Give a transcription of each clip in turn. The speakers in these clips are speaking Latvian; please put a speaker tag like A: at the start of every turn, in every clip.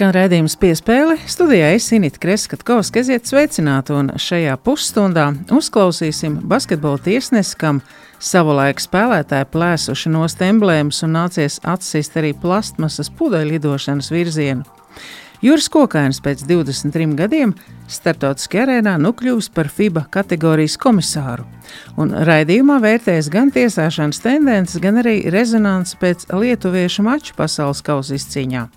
A: Skan redzējums piespēle. Studijā es Inīti Kreskavska, esiet sveicināti, un šajā pusstundā uzklausīsim basketbola tiesnesi, kam savulaik spēlētāji plēsuši no emblēmas un nācies atsist arī plastmasas pudeļlidošanas virzienu. Juris Kokainis pēc 23 gadiem starptautiskajā arēnā nokļuvis par FIBA kategorijas komisāru, un raidījumā vērtēs gan tiesāšanas tendences, gan arī rezonanci pēc lietuviešu maču pasaules kausa izcīņā.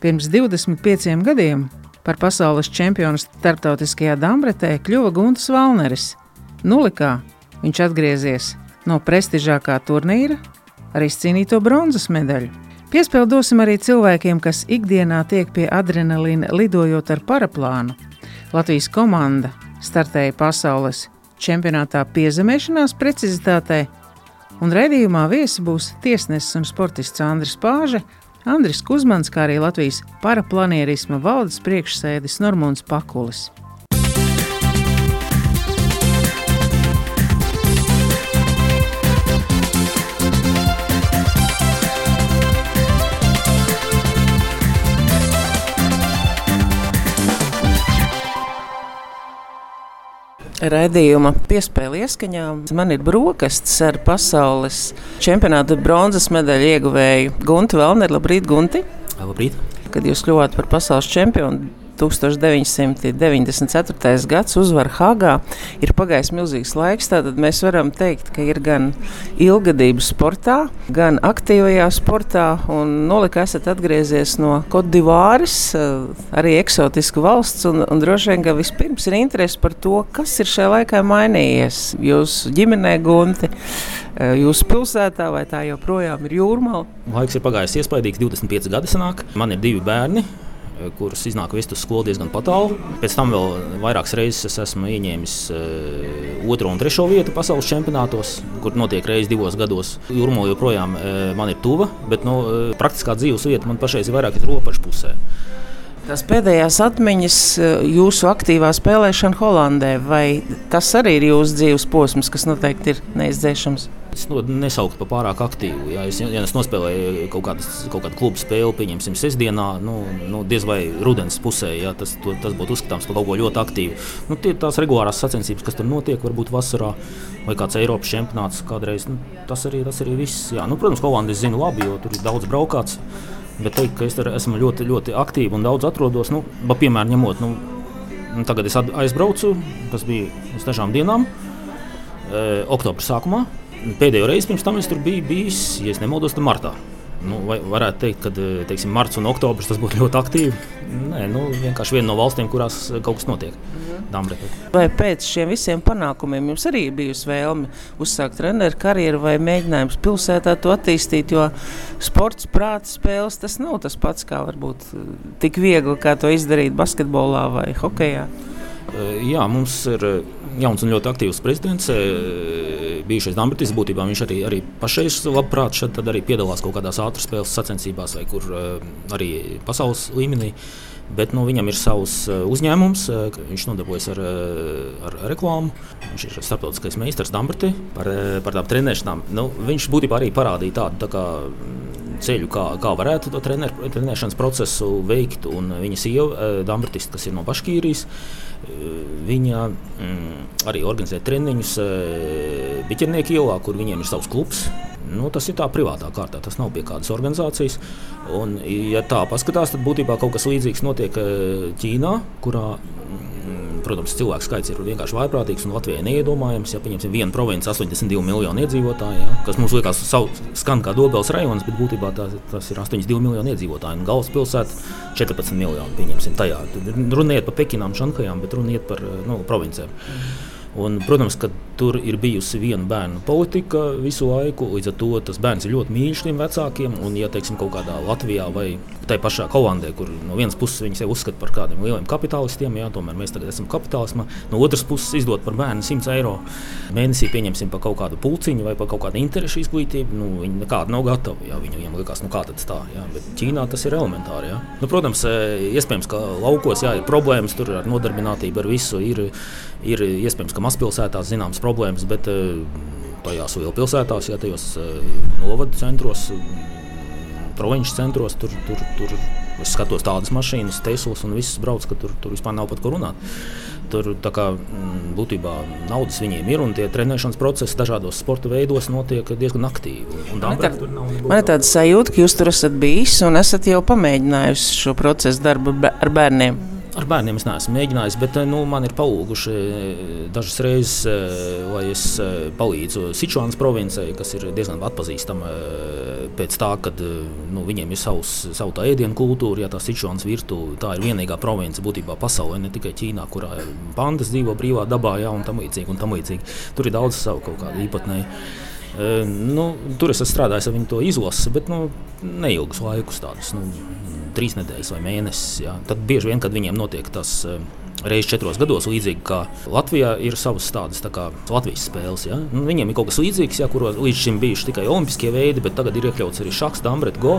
A: Pirms 25 gadiem par pasaules čempionu starptautiskajā Dambretē kļuva Gunts Valneris. Nulikā viņš atgriezies no prestižākā turnīra ar izcīnīto bronzas medaļu. Piespēli dosim arī cilvēkiem, kas ikdienā tiek pie adrenalīna lidojot ar paraplānu. Latvijas komanda startēja pasaules čempionātā piezemēšanās precizitātē, un redzējumā viesi būs tiesnesis un sportists Andris Pāža Andris Kusmans, kā arī Latvijas paraplanierisma valdes priekšsēdis Normons Pakulis. Radījuma piespēle ieskaņā. Man ir brokastis ar pasaules čempionāta bronzas medaļu ieguvēju Guntu Velneru. Labrīt, Gunti!
B: Labrīt!
A: Kad jūs kļuvāt par pasaules čempionu 1994. gads uzvara Hāgā. Ir pagājis milzīgs laiks, tātad mēs varam teikt, ka ir gan ilgadība sportā, gan aktīvajā sportā. Nolika esat atgriezies no Kodivāras, arī eksotiska valsts, un, un droši vien, ka vispirms ir interesi par to, kas ir šajā laikā mainījies. Jūsu ģimenē, Gunti, jūsu pilsētā, vai tā joprojām ir jūrmāla?
B: Laiks ir pagājis iespaidīgs, 25 gadi sanāk. Man ir divi bērni kurus iznāk vest uz skolu diezgan tālu. Pēc tam vēl vairākas reizes es esmu ieņēmis uh, otro un trešo vietu pasaules čempionātos, kur notiek reizes divos gados. Jurmo joprojām uh, man ir tuva, bet nu, praktiskā dzīves vieta man pašai ir vairāk ir robežu pusē.
A: Tās pēdējās atmiņas, jūsu aktīvā spēlēšana Holandē, vai tas arī ir jūsu dzīves posms, kas noteikti ir neizdzēšams?
B: Es no, nesauktu par pārāk aktīvu. Ja es, ja es nospēlēju kaut, kādas, kaut kādu klubu spēli, pieņemsim, sestdienā, nu, nu, diez vai rudens pusē, ja, tas, to, tas būtu uzskatāms par kaut ko ļoti aktīvu. Nu, tie ir tās regulārās sacensības, kas tur notiek, varbūt vasarā vai kāds Eiropas čempionāts kādreiz. Nu, tas, arī, tas arī viss. Jā. Nu, protams, Holandē es zinu labi, jo tur ir daudz braukāts. Bet teikt, ka es tur esmu ļoti, ļoti aktīvi un daudz atrodos, nu, piemēram, ņemot, nu, nu, tagad es aizbraucu, tas bija uz dažām dienām, e, oktobra sākumā. Pēdējo reizi pirms tam es tur biju bijis, ja nemaldos, martā. Nu, vai varētu teikt, ka eh, teiksim, marts un oktobris tas būtu ļoti aktīvi. Nē, nu, vienkārši viena no valstīm, kurās eh, kaut kas notiek. Mhm.
A: Vai pēc šiem visiem panākumiem jums arī bijusi vēlme uzsākt treneru karjeru vai mēģinājums pilsētā to attīstīt? Jo sports, prāta spēles tas nav tas pats, kā varbūt eh, tik viegli kā to izdarīt basketbolā vai hokeja.
B: Jā, mums ir jauns un ļoti aktīvs prezidents bijušais Dambritis, būtībā viņš arī, arī pašais labprāt šeit arī piedalās kaut kādās ātras spēles sacensībās vai kur arī pasaules līmenī. Bet nu, viņam ir savs uzņēmums, viņš nodarbojas ar, ar reklāmu. Viņš ir starptautiskais meistars Dambritī par, par tām trenēšanām. Nu, viņš būtībā arī parādīja tādu tā kā, ceļu, kā, kā varētu to trener, trenēšanas procesu veikt. Un viņa sieva, Dambritis, kas ir no Baškīrijas, viņa mm, arī organizē treniņus Biķernieku ielā, kur viņiem ir savs klubs. Nu, tas ir tā privātā kārtā, tas nav pie kādas organizācijas. Un, ja tā paskatās, tad būtībā kaut kas līdzīgs notiek Ķīnā, kurā Protams, cilvēku skaits ir vienkārši vaiprātīgs un Latvijai neiedomājams. Ja pieņemsim vienu provinci, 82 miljonu iedzīvotāju, ja, kas mums liekas, skan kā Dobels rajons, bet būtībā tā, tas ir 82 miljoni iedzīvotāji. Un galvaspilsēta 14 miljoni. Pieņemsim tajā. Runa iet par Pekinām, Šankajām, bet runa iet par nu, provincēm. Un, protams, ka tur ir bijusi viena bērnu politika visu laiku. Līdz ar to tas bērns ir ļoti mīļš tiem vecākiem. Un, ja teiksim, kaut kādā Latvijā vai tajā pašā Holandē, kur no vienas puses viņi sevi uzskata par kādiem lieliem kapitālistiem, jā, tomēr mēs tagad esam kapitālismā. No otras puses, izdot par bērnu 100 eiro mēnesī, pieņemsim par kaut kādu pulciņu vai par kaut kādu interešu izglītību, nu, viņi nekādi nav gatavi. Jā, viņiem liekas, nu kā tas tā, jā, bet Ķīnā tas ir elementāri. Jā. Nu, protams, e, iespējams, ka laukos jā, ir problēmas tur ar nodarbinātību, ar visu. Ir, ir iespējams, ka mazpilsētās zināmas problēmas, bet e, tajās lielpilsētās, ja tajos e, novadu centros provinču centros tur, tur, tur Es skatos tādas mašīnas, Teslas un visas brauc, ka tur, tur vispār nav pat ko runāt. Tur kā, mm, būtībā naudas viņiem ir un tie trenēšanas procesi dažādos sporta veidos notiek diezgan aktīvi.
A: Man, tā, man ir tāda sajūta, ka jūs tur esat bijis un esat jau pamēģinājis šo procesu darbu ar bērniem.
B: Ar bērniem es neesmu mēģinājis, bet eh, nu, man ir palūguši eh, dažas reizes, eh, lai es palīdzu Sičuānas provincijai, kas ir diezgan atpazīstama pēc tā, ka nu, viņiem ir savs, savu tā ēdienu kultūra, ja tā Sičuānas virtuve, tā ir vienīgā province būtībā pasaulē, ne tikai Ķīnā, kurā pandas dzīvo brīvā dabā, jā, un tam līdzīgi, un tam līdzīgi. Tur ir daudz savu kaut kādu īpatnēju. Nu, tur es ar viņu to izlasi, bet nu, neilgus laikus, tādus nu, trīs nedēļas vai mēnesis. Jā. Tad bieži vien, kad viņiem notiek tas reizes četros gados, līdzīgi kā Latvijā ir savas tādas tā kā Latvijas spēles. Ja? Nu, viņiem ir kaut kas līdzīgs, ja, kuros līdz šim bijuši tikai olimpiskie veidi, bet tagad ir iekļauts arī šachs, dambret, go.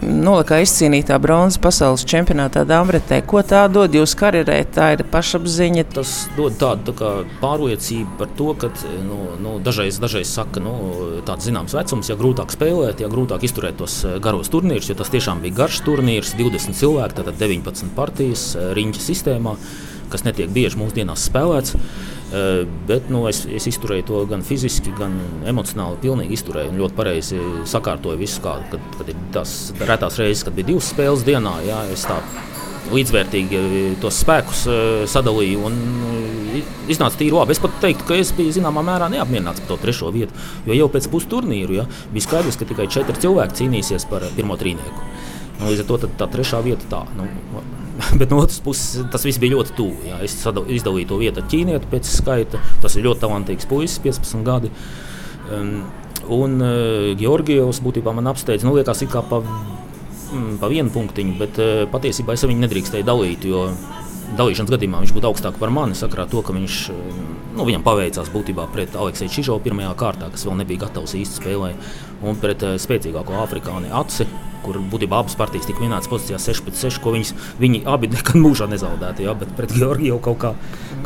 A: Nolika izcīnītā bronzas pasaules čempionātā Dāmbretē. Ko tā dod jūsu karjerē? Tā ir pašapziņa.
B: Tas dod tādu tā pārliecību par to, ka nu, nu, dažreiz, dažreiz saka, nu, tāds zināms vecums, ja grūtāk spēlēt, ja grūtāk izturēt tos eh, garos turnīrus, jo tas tiešām bija garš turnīrs, 20 cilvēki, tātad 19 partijas eh, riņķa sistēmā kas netiek bieži mūsdienās spēlēts. Eh, bet nu, es, es izturēju to gan fiziski, gan emocionāli. Pilnīgi izturēju un ļoti pareizi sakārtoju visu. Kā, kad, kad ir tās retās reizes, kad bija divas spēles dienā, jā, līdzvērtīgi eh, tos spēkus eh, sadalīju. Un iznāca tīri labi. Es pat teiktu, ka es biju zināmā mērā neapmierināts par to trešo vietu. Jo jau pēc pusturnīra ja, bija skaidrs, ka tikai četri cilvēki cīnīsies par pirmo trīnieku. Nu, līdz ar to tā trešā vieta tā. Nu, Bet no otras puses, tas viss bija ļoti tuvu. Jā. Es izdalīju to vietu ar ķīnieti pēc skaita. Tas ir ļoti talantīgs puisis, 15 gadi. Um, un uh, Georgijos būtībā man apsteidz, nu, liekas, kā pa, mm, pa vienu punktiņu, bet uh, patiesībā es viņu nedrīkstēju dalīt. Dalīšanas gadījumā viņš būtu augstāk par mani, sakrā to, ka viņš, nu, viņam paveicās būtībā pret Alekseju Čižovu pirmajā kārtā, kas vēl nebija gatavs īsti spēlēt, un pret uh, spēcīgāko afrikāni Aci kur būtībā abas partijas tika minētas pozīcijā 6 pret 6, ko viņas, viņi abi nekad mūžā nezaudētu. Ja? Bet pret Georgiju kaut kā,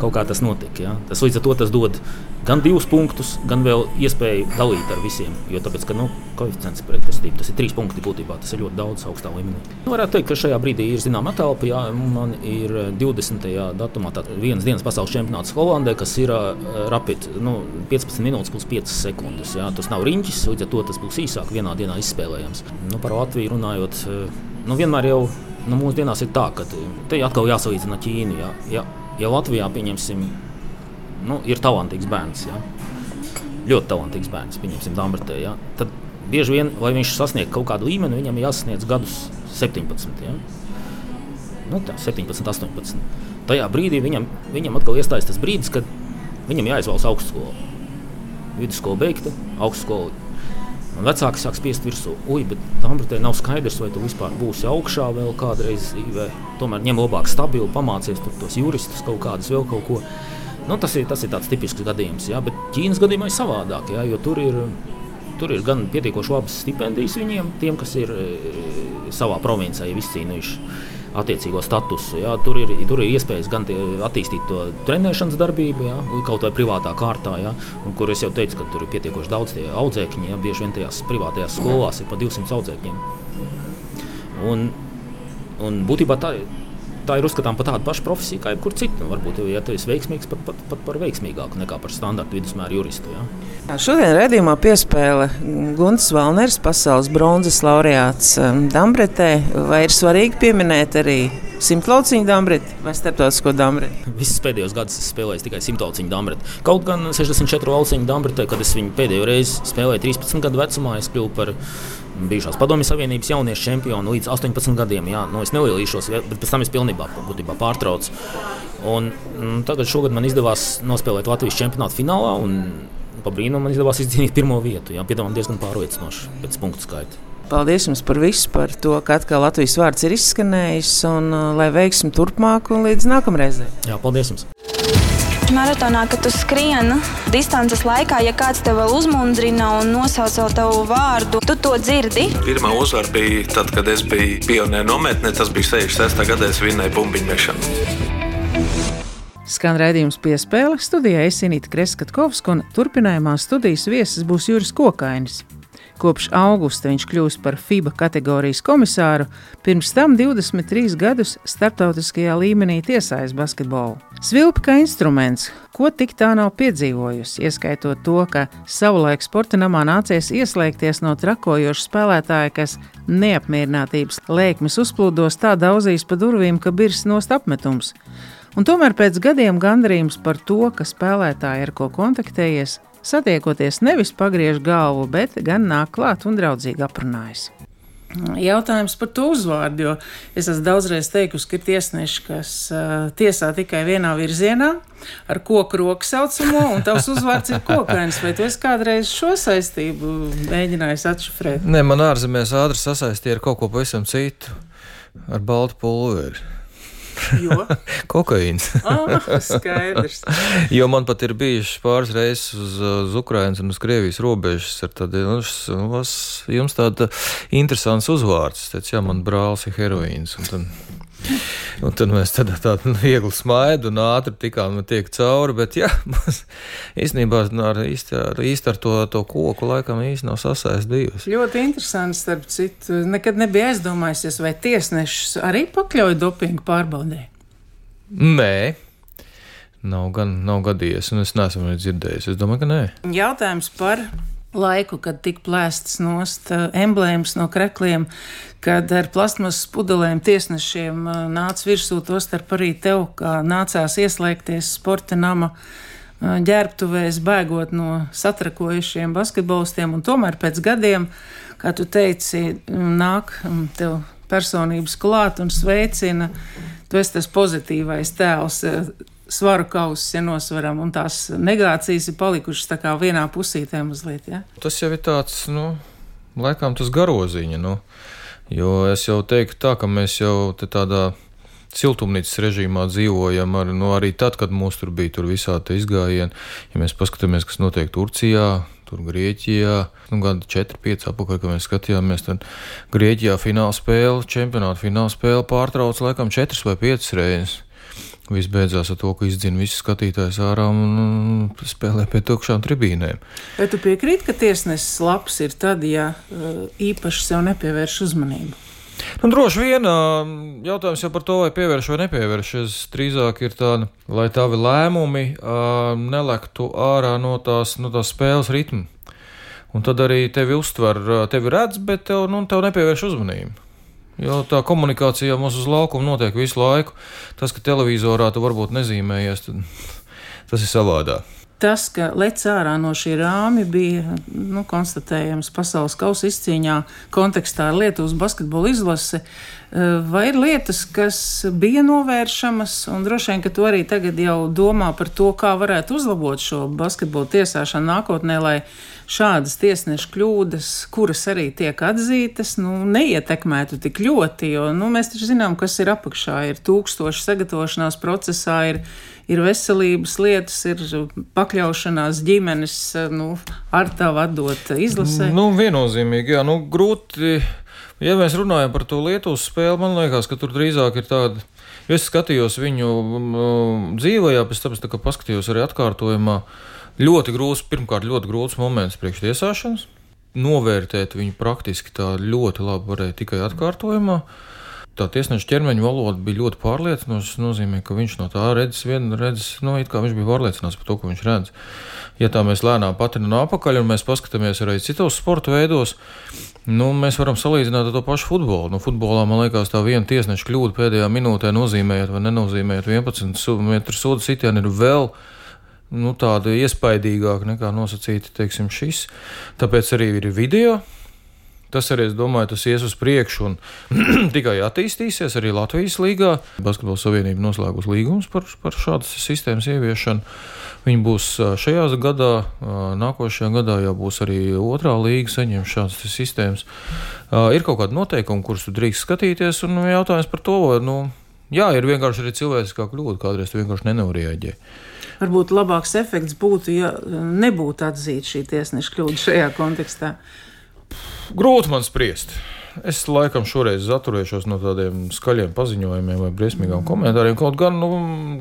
B: kaut kā tas notika. Ja? Tas līdz ar to tas dod gan divus punktus, gan vēl iespēju dalīt ar visiem. Jo tāpēc, ka nu, koeficients pretestība tas ir trīs punkti būtībā, tas ir ļoti daudz augstā līmenī. Nu, varētu teikt, ka šajā brīdī ir zināma telpa. Ja? Man ir 20. datumā vienas dienas pasaules čempionāts Holandē, kas ir uh, rapid nu, 15 minūtes plus 5 sekundes. Ja? Tas nav riņķis, līdz ar to tas būs īsāk vienā dienā izspēlējams. Nu, par Latviju Krieviju runājot, eh, nu, vienmēr jau nu, mūsdienās ir tā, ka te atkal jāsalīdzina Ķīnu. Ja, ja, ja Latvijā pieņemsim, nu, ir talantīgs bērns, ja, ļoti talantīgs bērns, pieņemsim Dāmbrtē, ja, tad bieži vien, lai viņš sasniegtu kaut kādu līmeni, viņam jāsasniedz gadus 17. Ja. Nu, tā, 17, 18. Tajā brīdī viņam, viņam atkal iestājas tas brīdis, kad viņam jāizvēlas augstskola. Vidusskola beigta, augstskola vecāki sāk spiest virsū, ui, bet Dāmbrutē nav skaidrs, vai tu vispār būsi augšā vēl kādreiz dzīvē. Tomēr ņem labāk stabilu, pamācies tos juristus kaut kādus, vēl kaut ko. Nu, tas, ir, tas ir tāds tipisks gadījums, jā, bet Ķīnas gadījumā ir savādāk, jā, jo tur ir, tur ir gan pietiekoši labas stipendijas viņiem, tiem, kas ir e, savā provincē izcīnījuši attiecīgo statusu. Jā. Tur, ir, tur ir iespējas gan attīstīt to trenēšanas darbību, jā, kaut vai privātā kārtā, jā, kur es jau teicu, ka tur ir pietiekoši daudz audzēkņu. Jā, bieži vien tajās privātajās skolās ir pa 200 audzēkņiem. Un, un būtībā tā ir tā ir uzskatāms par tādu pašu profesiju kā jebkurā cita. Nu, varbūt, ja tu esi veiksmīgs, pat, pat, pat par veiksmīgāku nekā par standarta vidusmēra juristu. Ja?
A: Šodien redzējumā piespēle Gunts Valners, pasaules bronzas laureāts um, Dambretē. Vai ir svarīgi pieminēt arī simtlauciņu dambreti vai starptautisko dambreti?
B: Visus pēdējos gadus es spēlēju tikai simtlauciņu dambreti. Kaut gan 64 lauciņu dambretē, kad es viņu pēdējo reizi spēlēju 13 gadu vecumā, es kļuvu par bijušās Padomju Savienības jauniešu čempionu līdz 18 gadiem. Jā, nu, es nelielīšos, bet pēc tam es pilnībā būtībā pārtraucu. Un, un tagad šogad man izdevās nospēlēt Latvijas čempionāta finālā. Pa brīnumu man izdevās izcīnīt pirmo vietu. Jā, piedāvājums diezgan pārliecinoši pēc punktu skaita.
A: Paldies jums par visu, par to, ka atkal Latvijas vārds ir izskanējis un uh, lai veiksim turpmāk un līdz nākamreizē.
B: Jā, paldies jums!
C: Maratonā, kad tu skrieni distances laikā, ja kāds tev vēl uzmundrina un nosauc tavu vārdu, tu to dzirdi.
D: Pirmā uzvara bija tad, kad es biju pionieru nometnē. Tas bija 66. gadā, es vinnēju bumbiņu mešanu.
A: Skan raidījums piespēle studijā Esinīta Kreskatkovska un turpinājumā studijas viesis būs Juris Kokainis. Kopš augusta viņš kļūst par FIBA kategorijas komisāru, pirms tam 23 gadus starptautiskajā līmenī tiesājas basketbolu. Svilpa kā instruments, ko tik tā nav piedzīvojusi, ieskaitot to, ka savulaik sporta namā nācies ieslēgties no trakojoša spēlētāja, kas neapmierinātības lēkmes uzplūdos tā daudzīs pa durvīm, ka birs nost apmetums. Un tomēr pēc gadiem gandarījums par to, ka spēlētāji ar ko kontaktējies, satiekoties nevis pagriež galvu, bet gan nāk klāt un draudzīgi aprunājas. Jautājums par to uzvārdu, jo es esmu daudzreiz teikusi, ka ir tiesneši, kas uh, tiesā tikai vienā virzienā, ar koku roku saucamo, un tavs uzvārds ir kokains. Vai tu esi kādreiz šo saistību mēģinājis atšifrēt?
E: Nē, man ārzemēs ātri sasaistīja ar kaut ko pavisam citu, ar baltu pulveri. Kokaīns.
A: ah, skaidrs.
E: jo man pat ir bijuši pāris reizes uz, uz Ukrainas un uz Krievijas robežas ar tādu, nu, jums tāda interesants uzvārds. Teicu, jā, man brālis ir heroīns. Tad, un tad mēs tādā tā, tā, viegli smaidu un ātri tikām tiek cauri, bet jā, mums īstenībā ar, īsti, ar, īsti ar to, to koku laikam īsti nav sasaistījusi.
A: Ļoti interesanti, starp citu, nekad nebija aizdomājusies, vai tiesnešus arī pakļauj dopingu pārbaudē.
E: Nē. Nav, gan, nav gadījies, un es neesmu dzirdējis. Es domāju, ka nē.
A: Jautājums par laiku, kad tika plēstas nost uh, emblēmas no krekliem, kad ar plasmasas pudelēm tiesnešiem uh, nāca virsū, tostarp arī tev, kā nācās ieslēgties sporta nama uh, ģērbtuvēs, bēgot no satrakojušiem basketbolistiem, un tomēr pēc gadiem, kā tu teici, nāk um, tev personības klāt un sveicina, tu esi tas pozitīvais tēls svaru kausus, ja nosveram, un tās negācijas ir palikušas tā kā vienā pusītē mazliet. Ja?
E: Tas jau ir tāds, nu, laikam tas garoziņa, nu, jo es jau teiktu tā, ka mēs jau te tādā siltumnīcas režīmā dzīvojam, ar, nu, arī tad, kad mums tur bija tur visādi izgājieni. Ja mēs paskatāmies, kas notiek Turcijā, tur Grieķijā, nu, gada 4, 5 apakaļ, kad mēs skatījāmies, tad Grieķijā fināla spēle, čempionāta fināla spēle pārtrauc laikam 4 vai 5 reizes. Viss beidzās ar to, ka izdzina visus skatītājus ārā un spēlē pie tukšām tribīnēm.
A: Vai tu piekrīti, ka tiesnesis labs ir tad, ja uh, īpaši sev nepievērš uzmanību?
E: Nu, droši vien jautājums jau par to, vai pievērš vai nepievērš. Es drīzāk ir tāda, lai tavi lēmumi uh, nelektu ārā no tās, no tās spēles ritma. Un tad arī tevi uztver, tevi redz, bet tev, nu, tev nepievērš uzmanību. Jo tā komunikācija mums uz laukuma notiek visu laiku. Tas, ka televizorā tu varbūt nezīmējies, tas ir savādāk.
A: Tas, ka lec ārā no šī rāmja, bija nu, konstatējams pasaules kausa izcīņā kontekstā ar Lietuvas basketbola izlasi. Vai ir lietas, kas bija novēršamas, un droši vien, ka tu arī tagad jau domā par to, kā varētu uzlabot šo basketbola tiesāšanu nākotnē, lai šādas tiesneša kļūdas, kuras arī tiek atzītas, nu, neietekmētu tik ļoti. Jo nu, mēs taču zinām, kas ir apakšā. Ir tūkstoši sagatavošanās procesā, ir, ir veselības lietas, ir pakļaušanās ģimenes nu, ar tavu atdot izlasē.
E: Nu, viennozīmīgi, jā, nu, grūti. Ja mēs runājam par to Lietuvas spēli, man liekas, ka tur drīzāk ir tāda. Es skatījos viņu um, dzīvē, pēc tam, kad paskatījos arī atkārtojumā. Ļoti grūts, pirmkārt, ļoti grūts moments priekš tiesāšanas. Novērtēt viņu praktiski tā ļoti labi varēja tikai atkārtojumā. Tā tiesneša ķermeņa valoda bija ļoti pārliecinoša. Tas nozīmē, ka viņš no tā redzes, viena redzes, no it kā viņš bija pārliecināts par to, ko viņš redz. Ja tā mēs lēnām patrinām apakaļ un mēs paskatāmies arī citos sporta veidos, nu, mēs varam salīdzināt ar to pašu futbolu. Nu, futbolā man liekas, tā viena tiesneša kļūda pēdējā minūtē nozīmējot vai nenozīmējot 11 metru sodu sitienu ir vēl nu, tāda iespaidīgāka nekā nosacīta teiksim, šis. Tāpēc arī ir video. Tas arī, es domāju, tas ies uz priekšu un tikai attīstīsies arī Latvijas līgā. Basketbola savienība noslēgus līgumus par, par šādas sistēmas ieviešanu. Viņi būs šajā gadā, nākošajā gadā jau būs arī otrā līga saņemt šādas sistēmas. Ir kaut kādi noteikumi, kurus tu drīkst skatīties, un jautājums par to, vai, nu, jā, ir vienkārši arī cilvēciskā kļūda, kādreiz tu vienkārši nevar rēģēt
A: varbūt labāks efekts būtu, ja nebūtu atzīta šī tiesneša kļūda šajā kontekstā?
E: Grūti man spriest. Es laikam šoreiz atturēšos no tādiem skaļiem paziņojumiem vai briesmīgiem mm. komentāriem. Kaut gan, nu,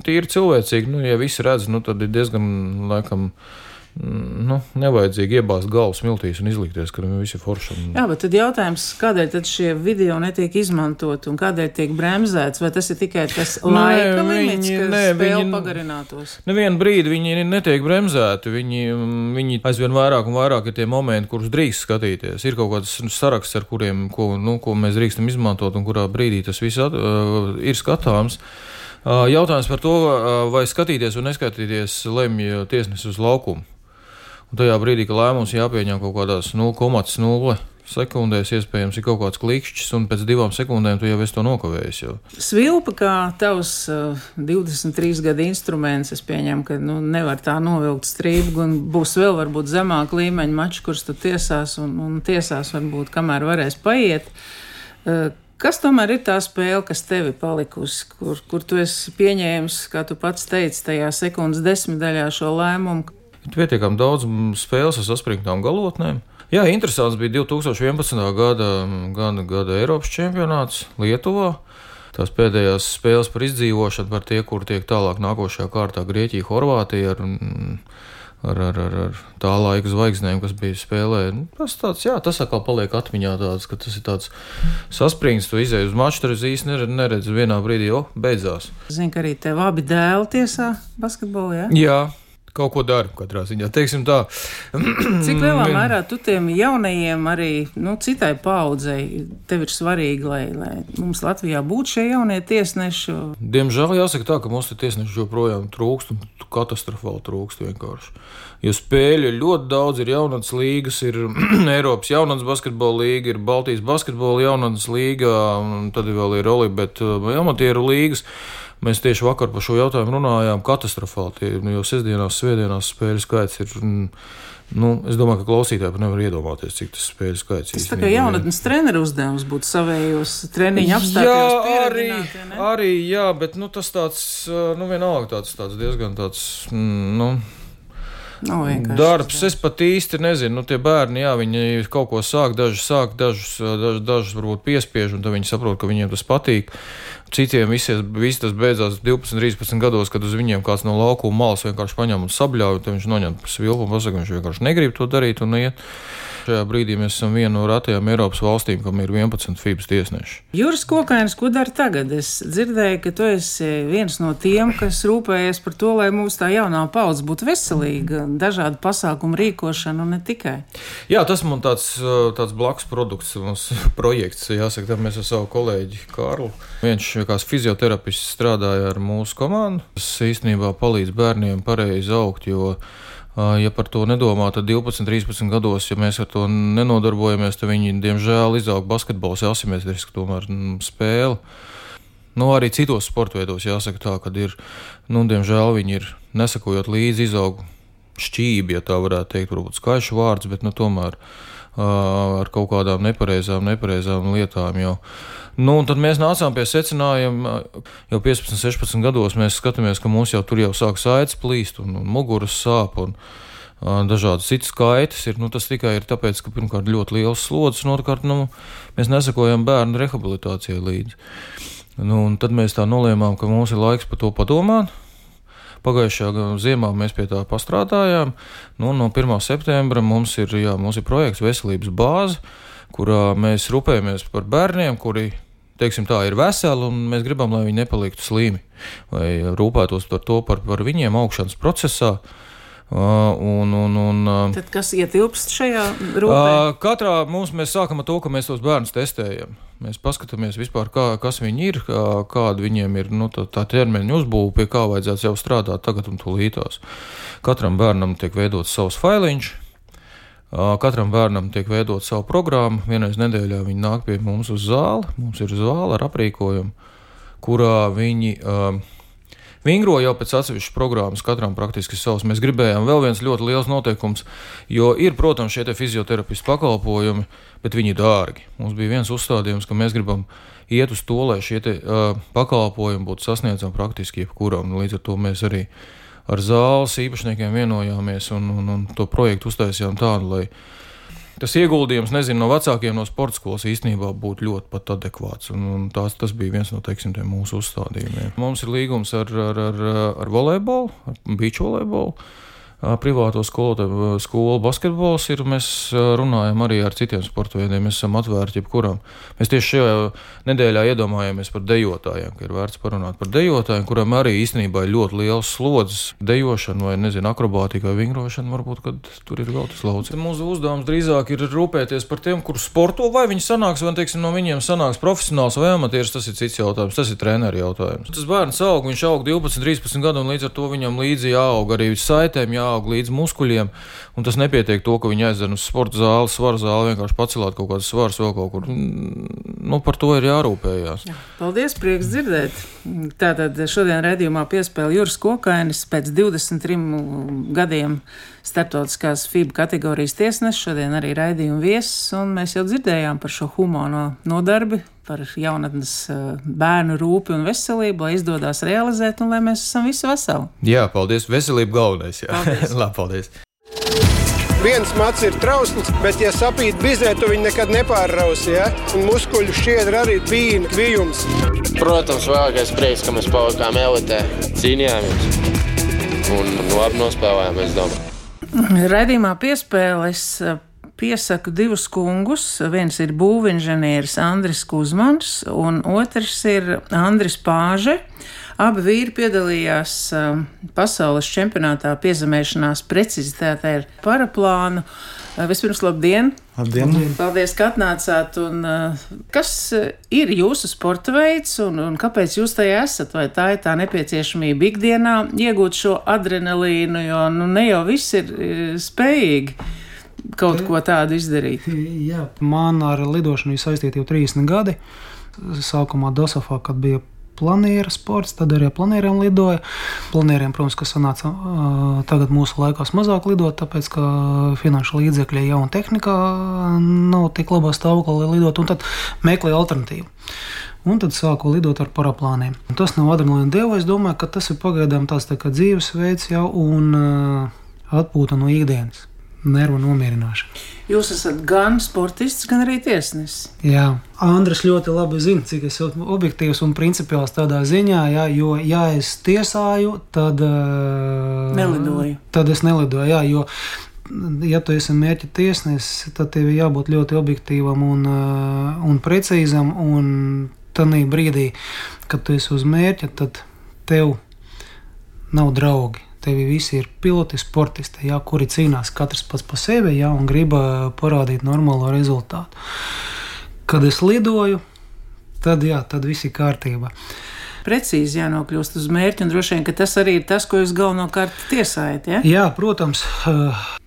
E: tīri cilvēcīgi, nu, ja visi redz, nu, tad ir diezgan, laikam, Mm, nu, nevajadzīgi iebāzt galvas smiltīs un izlikties, ka viņi visi ir forši. Un...
A: Jā, bet tad jautājums, kādēļ tad šie video netiek izmantot un kādēļ tiek bremzēts? Vai tas ir tikai tas laika nē, limits, viņi, ka nē, viņi, pagarinātos?
E: Nevienu brīdi viņi netiek bremzēti. Viņi, viņi aizvien vairāk un vairāk ir tie momenti, kurus drīkst skatīties. Ir kaut kāds saraksts, ar kuriem ko, nu, ko mēs drīkstam izmantot un kurā brīdī tas viss at, uh, ir skatāms. Uh, jautājums par to, uh, vai skatīties vai neskatīties, lemj tiesnesis uz laukumu. Un tajā brīdī, kad lēmums jāpieņem kaut kādās 0,0 sekundēs, iespējams, ir kaut kāds klikšķis, un pēc divām sekundēm tu jau esi to nokavējis. Jau.
A: Svilpa, kā tavs uh, 23 gadu instruments, es pieņemu, ka nu, nevar tā novilkt strīpu, un būs vēl varbūt zemāka līmeņa mači, kurus tu tiesās, un, un tiesās varbūt kamēr varēs paiet. Uh, Kas tomēr ir tā spēle, kas tev ir palikusi, kur, kur tu esi pieņēmis, kā tu pats teici, tajā sekundes desmitdaļā šo lēmumu?
E: Pietiekami daudz spēles ar saspringtām galotnēm. Jā, interesants bija 2011. gada, gada, gada Eiropas čempionāts Lietuvā. Tās pēdējās spēles par izdzīvošanu, par tie, kur tiek tālāk nākošajā kārtā Grieķija, Horvātija ar, ar, ar, ar, ar tā laika zvaigznēm, kas bija spēlē. Nu, tas, tāds, jā, tas atkal paliek atmiņā, tāds, ka tas ir tāds saspringts, tu izēji uz maču, tur īsti neredz, neredz vienā brīdī, jo beidzās.
A: Zinu, ka arī tev abi dēli tiesā basketbolā, jā?
E: Jā kaut ko dara katrā ziņā. Teiksim tā.
A: Cik lielā mērā tu tiem jaunajiem, arī nu, citai paudzei, tev ir svarīgi, lai, lai mums Latvijā būtu šie jaunie tiesneši?
E: Diemžēl jāsaka tā, ka mums tie tiesneši joprojām trūkst un katastrofāli trūkst vienkārši. Jo spēļu ļoti daudz, ir jaunatnes līgas, ir Eiropas jaunatnes basketbola līga, ir Baltijas basketbola jaunatnes līga, un tad vēl ir Oli, bet uh, amatieru līgas. Mēs tieši vakar par šo jautājumu runājām. Katastrofāli tie nu, jau sestdienās, svētdienās spēļu skaits ir. Nu, es domāju, ka klausītāji nevar iedomāties, cik tas spēļu skaits
A: ir. Tas tā kā jaunatnes treneru uzdevums būtu savējos treniņu apstākļos.
E: Jā, arī, arī, jā, bet nu, tas tāds, nu, vienalga tāds, tāds diezgan tāds, mm, nu.
A: Nav
E: Darbs, es pat īsti nezinu, nu, tie bērni, jā, viņi kaut ko sāk, daži sāk, dažus, dažus, dažus varbūt piespiež, un tad viņi saprot, ka viņiem tas patīk. Citiem visies, visi tas beidzās 12, 13 gados, kad uz viņiem kāds no laukuma malas vienkārši paņem un sabļauj, un viņš noņem svilpu un pasaka, viņš vienkārši negrib to darīt un iet. Šajā brīdī mēs esam viena no retajām Eiropas valstīm, kam ir 11 FIBS tiesneši.
A: Juris Kokainis, ko dara tagad? Es dzirdēju, ka tu esi viens no tiem, kas rūpējies par to, lai mūsu tā jaunā paudze būtu veselīga, dažādu pasākumu rīkošana un ne tikai.
E: Jā, tas man tāds, tāds blakus produkts, mums projekts, jāsaka, tā mēs ar savu kolēģi Kārlu. Viņš kā fizioterapists strādāja ar mūsu komandu. Tas īstenībā palīdz bērniem pareizi augt, jo Ja par to nedomā, tad 12, 13 gados, ja mēs ar to nenodarbojamies, tad viņi, diemžēl, izaug basketbols asimetriski tomēr mm, spēle. Nu, arī citos sporta veidos jāsaka tā, ka ir, nu, diemžēl viņi ir nesakojot līdzi izaug šķībi, ja tā varētu teikt, varbūt skaļš vārds, bet nu, tomēr ar kaut kādām nepareizām, nepareizām lietām. Jau. Nu, tad mēs nācām pie secinājuma, jau 15, 16 gados mēs skatāmies, ka mums jau tur jau sāk saites plīst un, un muguras sāp. Un, Dažādas citas kaitas ir. Nu, tas tikai ir tāpēc, ka pirmkārt ļoti liels slodzes, un otrkārt nu, mēs nesakojam bērnu rehabilitācijai līdzi. Nu, tad mēs tā nolēmām, ka mums ir laiks par to padomāt. Pagājušajā ziemā mēs pie tā pastrādājām. Nu, no 1. septembra mums ir, jā, mums ir projekts Veselības bāze, kurā mēs rūpējamies par bērniem, kuri teiksim, tā, ir veseli, un mēs gribam, lai viņi nepaliktu slimi. Vai rūpētos par to, par, par viņiem augšanas procesā. Uh, un, un, un,
A: Tad kas ietilpst šajā rūpē?
E: Katrā mums mēs sākam ar to, ka mēs tos bērnus testējam. Mēs paskatāmies vispār, kā, kas viņi ir, kā, kāda viņiem ir nu, tā, tā ķermeņa uzbūve, pie kā vajadzētu jau strādāt tagad un tūlītās. Katram bērnam tiek veidots savs failiņš, Katram bērnam tiek veidot savu programmu. Vienreiz nedēļā viņi nāk pie mums uz zāli. Mums ir zāle ar aprīkojumu, kurā viņi uh, vingro jau pēc atsevišķas programmas. Katram praktiski savs. Mēs gribējām vēl viens ļoti liels noteikums, jo ir, protams, šie fizioterapistu pakalpojumi, bet viņi ir dārgi. Mums bija viens uzstādījums, ka mēs gribam iet uz to, lai šie te, uh, pakalpojumi būtu sasniedzami praktiski jebkuram. Līdz ar to mēs arī ar zāles īpašniekiem vienojāmies un, un, un to projektu uztaisījām tādu, lai tas ieguldījums, nezinu, no vecākiem no sporta skolas īstenībā būtu ļoti pat adekvāts. Un, un tās, tas bija viens no teiksim, mūsu uzstādījumiem. Mums ir līgums ar, ar, ar, ar volejbolu, ar beach volejbolu. Privāto skolotāju skolu basketbols ir. Mēs runājam arī ar citiem sporta veidiem. Mēs esam atvērti jebkuram. Mēs tieši šajā nedēļā iedomājamies par dejotājiem, ka ir vērts parunāt par dejotājiem, kuriem arī īstenībā ir ļoti liels slodzes. Dejošana vai, nezinu, akrobātika vai vingrošana varbūt, tur ir vēl tas lauks. Mūsu uzdevums drīzāk ir rūpēties par tiem, kur sporto, vai viņi sanāks, vai, teiksim, no viņiem sanāks profesionāls vai amatieris. Tas ir cits jautājums, tas ir treneru jautājums. Tas bērns aug, viņš aug 12, 13 gadu, un līdz ar to viņam līdzi jāaug arī saitēm, jāaug jāaug līdz muskuļiem. Un tas nepietiek to, ka viņi aizdzen uz sporta zāli, svaru zāli, vienkārši pacelāt kaut kādas svaras vēl kaut kur. Nu, par to ir jārūpējās. Jā.
A: Paldies, prieks dzirdēt. Tātad šodien redzījumā piespēle Juris Kokainis pēc 23 gadiem starptautiskās FIBA kategorijas tiesnesis, šodien arī raidījuma viesis, un mēs jau dzirdējām par šo humano nodarbi, par jaunatnes eh, bērnu rūpi un veselību, lai izdodas realizēt un lai mēs esam visi veseli.
E: Jā, paldies. Veselība galvenais. Jā, paldies. Labi, paldies.
F: Viens mats ir trausls, bet, ja sapīt bizē, tu viņu nekad nepārrausi. Ja? Un muskuļu šķiedra arī bija kvijums.
G: Protams, vēlākais prieks, ka mēs palikām elitē, cīnījāmies un labi nospēlējām, es domāju.
A: Redījumā piespēles piesaku divus kungus. Viens ir būvinženieris Andris Kusmans, un otrs ir Andris Pāže. Abi vīri piedalījās uh, pasaules čempionātā piezemēšanās precizitātē ar paraplānu. Uh, vispirms, labdien!
H: Labdien!
A: Paldies, ka atnācāt! Un, uh, kas ir jūsu sporta veids un, un kāpēc jūs tajā esat? Vai tā ir tā nepieciešamība ikdienā iegūt šo adrenalīnu, jo nu, ne jau viss ir spējīgi kaut ko tādu izdarīt?
H: Jā, man ar lidošanu ir saistīti jau 30 gadi. Sākumā Dosafā, kad bija planieru sports, tad arī planieriem lidoja. Planieriem, protams, kas sanāca tagad mūsu laikos mazāk lidot, tāpēc ka finanšu līdzekļi jau un tehnika nav tik labā stāvoklī, lai lidot, un tad meklēja alternatīvu. Un tad sāku lidot ar paraplāniem. Tas nav adrenalīna deva. Es domāju, ka tas ir pagaidām tāds tā dzīvesveids jau un atpūta no ikdienas nervu nomierināšana.
A: Jūs esat gan sportists, gan arī tiesnesis.
H: Jā, Andris ļoti labi zina, cik es esmu objektīvs un principiāls tādā ziņā, jā, jo, ja es tiesāju, tad.
A: Nelidoju.
H: Tad es nelidoju, jā, jo. Ja tu esi mērķa tiesnesis, tad tev ir jābūt ļoti objektīvam un, un precīzam. Un tādā brīdī, kad tu esi uz mērķa, tad tev nav draugi tevi visi ir piloti, sportisti, jā, kuri cīnās katrs pats par sevi jā, un grib parādīt normālo rezultātu. Kad es lidoju, tad, jā, tad viss ir kārtībā.
A: Precīzi jānokļūst uz mērķi, un droši vien tas arī ir tas, ko jūs galvenokārt tiesājat. Ja?
H: Jā, protams,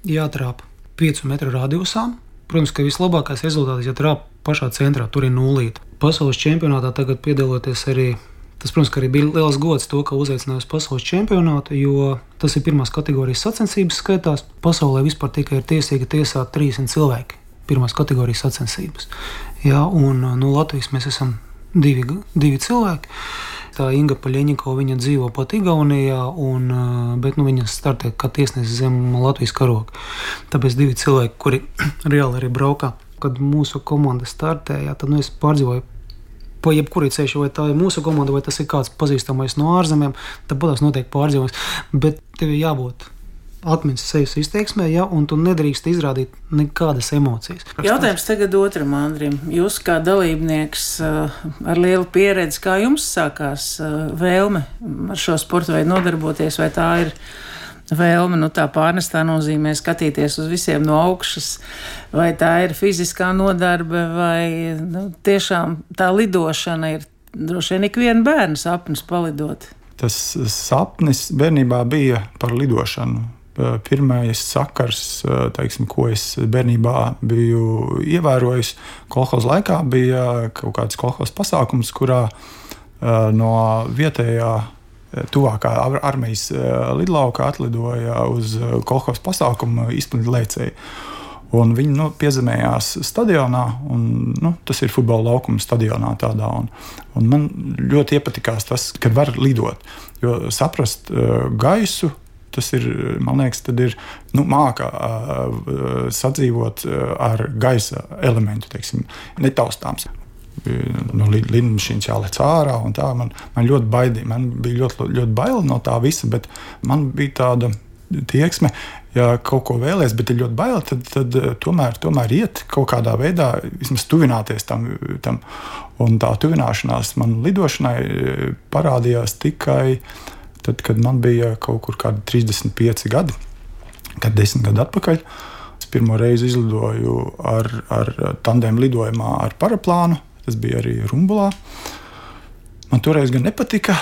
H: jātrāp 5 metru radiusā. Protams, ka vislabākais rezultāts, ja trāp pašā centrā, tur ir nulīte. Pasaules čempionātā tagad piedaloties arī Tas, protams, arī bija liels gods to, ka uzaicināja uz pasaules čempionātu, jo tas ir pirmās kategorijas sacensības skaitās. Pasaulē vispār tikai ir tiesīgi tiesāt 300 cilvēki. Pirmās kategorijas sacensības. Jā, un no Latvijas mēs esam divi, divi cilvēki. Tā Inga Paļņiko, viņa dzīvo pat Igaunijā, un, bet nu, viņa startē kā tiesnesis zem Latvijas karoga. Tāpēc divi cilvēki, kuri reāli arī braukā. Kad mūsu komanda startēja, tad nu, es pārdzīvoju pa jebkuru ceļu, vai tā ir mūsu komanda, vai tas ir kāds pazīstamais no ārzemēm, tad būs noteikti pārdzīvojums. Bet tev ir jābūt atmiņas sevis izteiksmē, ja, un tu nedrīkst izrādīt nekādas emocijas.
A: Jautājums tagad otram Andrim. Jūs kā dalībnieks uh, ar lielu pieredzi, kā jums sākās uh, vēlme ar šo sporta veidu nodarboties, vai tā ir? Vēlme, nu tā pārnestā nozīmē skatīties uz visiem no augšas, vai tā ir fiziskā nodarbe, vai nu, tiešām tā lidošana ir droši vien ikviena bērna sapnis palidot.
I: Tas sapnis bērnībā bija par lidošanu. Pirmais sakars, teiksim, ko es bērnībā biju ievērojis, kolekcijas laikā bija kaut kāds kolekcijas pasākums, kurā no vietējā tuvākā armijas eh, lidlaukā atlidoja uz eh, Kolhovas pasākumu izplatīju lēcēju. Un viņi nu, piezemējās stadionā, un, nu, tas ir futbola laukuma stadionā. Tādā, un, un man ļoti iepatikās tas, ka var lidot. Jo saprast uh, gaisu, tas ir, man liekas, ir nu, mākslinieks uh, sadzīvot uh, ar gaisa elementu, teiksim, netaustāms no lidmašīnas jālec ārā. Man, man ļoti baidīja, man bija ļoti, ļoti bail no tā visa, bet man bija tāda tieksme. Ja kaut ko vēlēs, bet ir ļoti bail, tad, tad tomēr, tomēr iet kaut kādā veidā, vismaz tuvināties tam. tam. Un tā tuvināšanās man lidošanai parādījās tikai tad, kad man bija kaut kur 35 gadi, kad desmit gadu atpakaļ. Es pirmo reizi izlidoju ar, ar tandēm lidojumā ar paraplānu. Tas bija arī Rumbulā. Man toreiz gan nepatika.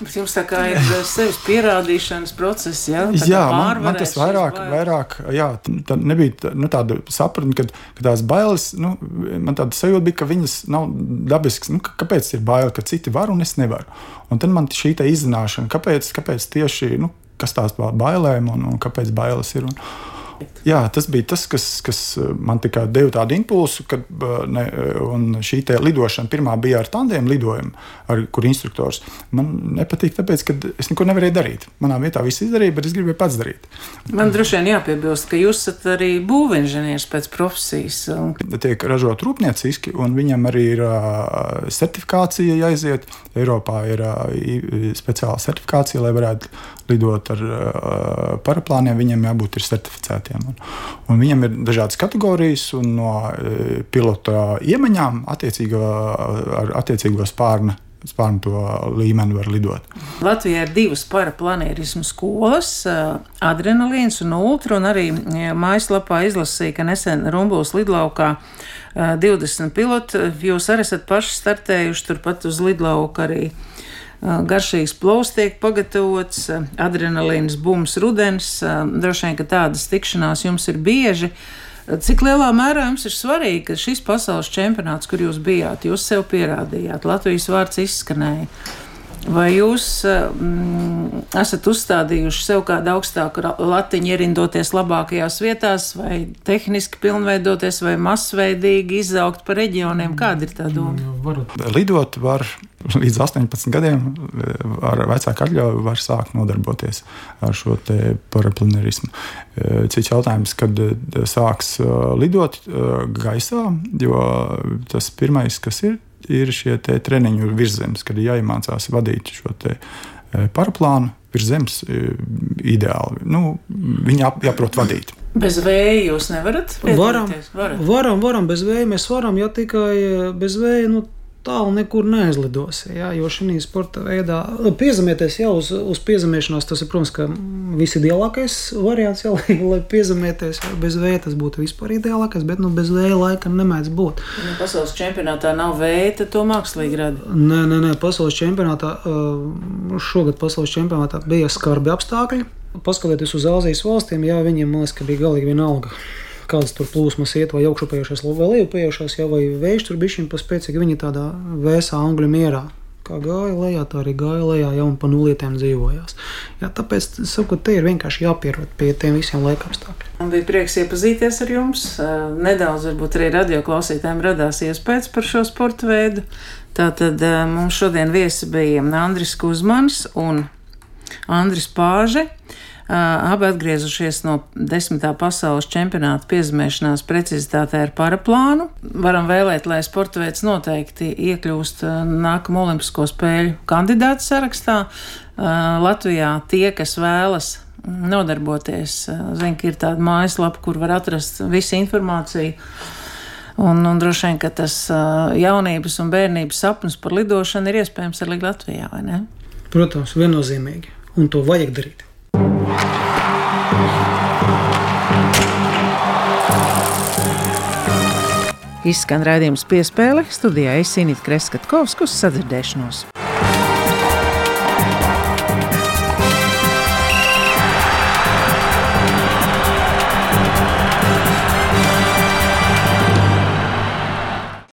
A: Bet jums tā kā ir sevis pierādīšanas process, jā?
I: Jā, man, man tas vairāk, vairāk jā, tā nebija nu, tāda sapratne, ka, ka tās bailes, nu, man tāda sajūta bija, ka viņas nav dabiskas. Nu, kāpēc ir bail, ka citi var un es nevaru? Un tad man šī izzināšana, kāpēc, kāpēc tieši, nu, kas tās bailēm un, un kāpēc bailes ir. Un, Jā, tas bija tas, kas, kas uh, man tikai deva tādu impulsu, kad uh, ne, uh, šī lidošana pirmā bija ar tādiem lidojumiem, ar, kur instruktors man nepatīk, tāpēc, ka es neko nevarēju darīt. Manā vietā viss izdarīja, bet es gribēju pats darīt.
A: Man droši vien jāpiebilst, ka jūs esat arī būvinženieris pēc profesijas. Un...
I: Tiek ražot rūpnieciski, un viņam arī ir certifikācija jāiziet. Eiropā ir speciāla certifikācija, lai varētu lidot ar paraplāniem, viņiem jābūt certificētiem. Un, un viņam ir dažādas kategorijas, un no uh, pilota iemaņām attiecīgo, ar attiecīgo spārnu spārnu to līmeni var lidot.
A: Latvijā ir divas paraplanierismu skolas, adrenalīns un ultra, un arī mājaslapā izlasīja, ka nesen Rumbuls lidlaukā 20 piloti, jūs arī esat paši startējuši turpat uz lidlauku arī garšīgs plovs tiek pagatavots, adrenalīns bums rudens. Droši vien, ka tādas tikšanās jums ir bieži. Cik lielā mērā jums ir svarīgi, ka šis pasaules čempionāts, kur jūs bijāt, jūs sev pierādījāt, Latvijas vārds izskanēja. Vai jūs mm, esat uzstādījuši sev kādu augstāku latiņu, ierindoties labākajās vietās, vai tehniski pilnveidoties, vai masveidīgi izaugt pa reģioniem? Kāda ir tā doma?
I: Mm, Lidot var līdz 18 gadiem, ar vecāku atļauju, var sākt nodarboties ar šo paraplānerismu. Cits jautājums, kad sāks lidot gaisā, jo tas pirmais, kas ir, ir šie treniņu virsmas, kad ir jāiemācās vadīt šo e, paraplānu virs zemes e, ideāli. Nu, viņi jā, jāprot vadīt.
A: Bez vēja jūs nevarat?
H: Varam, varam, varam, bez vēja mēs varam, ja tikai e, bez vēja. Nu, tālu nekur neaizlidos. Jā, jo šī sporta veidā piezemēties jau uz, uz piezemēšanos, tas ir, protams, visideālākais variants, jā, lai, lai piezemēties. Jā, bez vēja tas būtu vispār ideālākais, bet nu, bez vēja laikam nemēdz būt.
A: Ja pasaules čempionātā nav vēja, tad to mākslīgi rada.
H: Nē, nē, nē, pasaules čempionātā šogad pasaules čempionātā bija skarbi apstākļi. Paskatieties uz Āzijas valstīm, jā, viņiem man liekas, ka bija galīgi vienalga kādas tur plūsmas iet, vai augšupējušās, vai lejupējušās, jau vai vējš tur bija pa spēcīgi. Viņi tādā vēsā angļu mierā. Kā gāja lejā, tā arī gāja lejā, jau pa nulietēm dzīvojās. Jā, tāpēc es saku, ka te ir vienkārši jāpierod pie tiem visiem laika apstākļiem.
A: Man bija prieks iepazīties ar jums. Nedaudz, varbūt arī radio klausītājiem radās iespējas par šo sporta veidu. Tātad mums šodien viesi bija Andris Kuzmans un Andris Pāže. Abi atgriezušies no desmitā pasaules čempionāta piezemēšanās precizitātē ar paraplānu. Varam vēlēt, lai sporta veids noteikti iekļūst nākamo Olimpisko spēļu kandidātu sarakstā. Latvijā tie, kas vēlas nodarboties, zina, ka ir tāda mājaslapa, kur var atrast visu informāciju. Un, un droši vien, ka tas jaunības un bērnības sapnis par lidošanu ir iespējams arī Latvijā, vai ne?
H: Protams, viennozīmīgi. Un to vajag darīt.
A: Izskan raidījums piespēle studijā Esinīt Kreskatkovskus sadzirdēšanos.